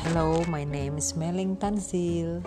Hello, my name is Meling Tanzil.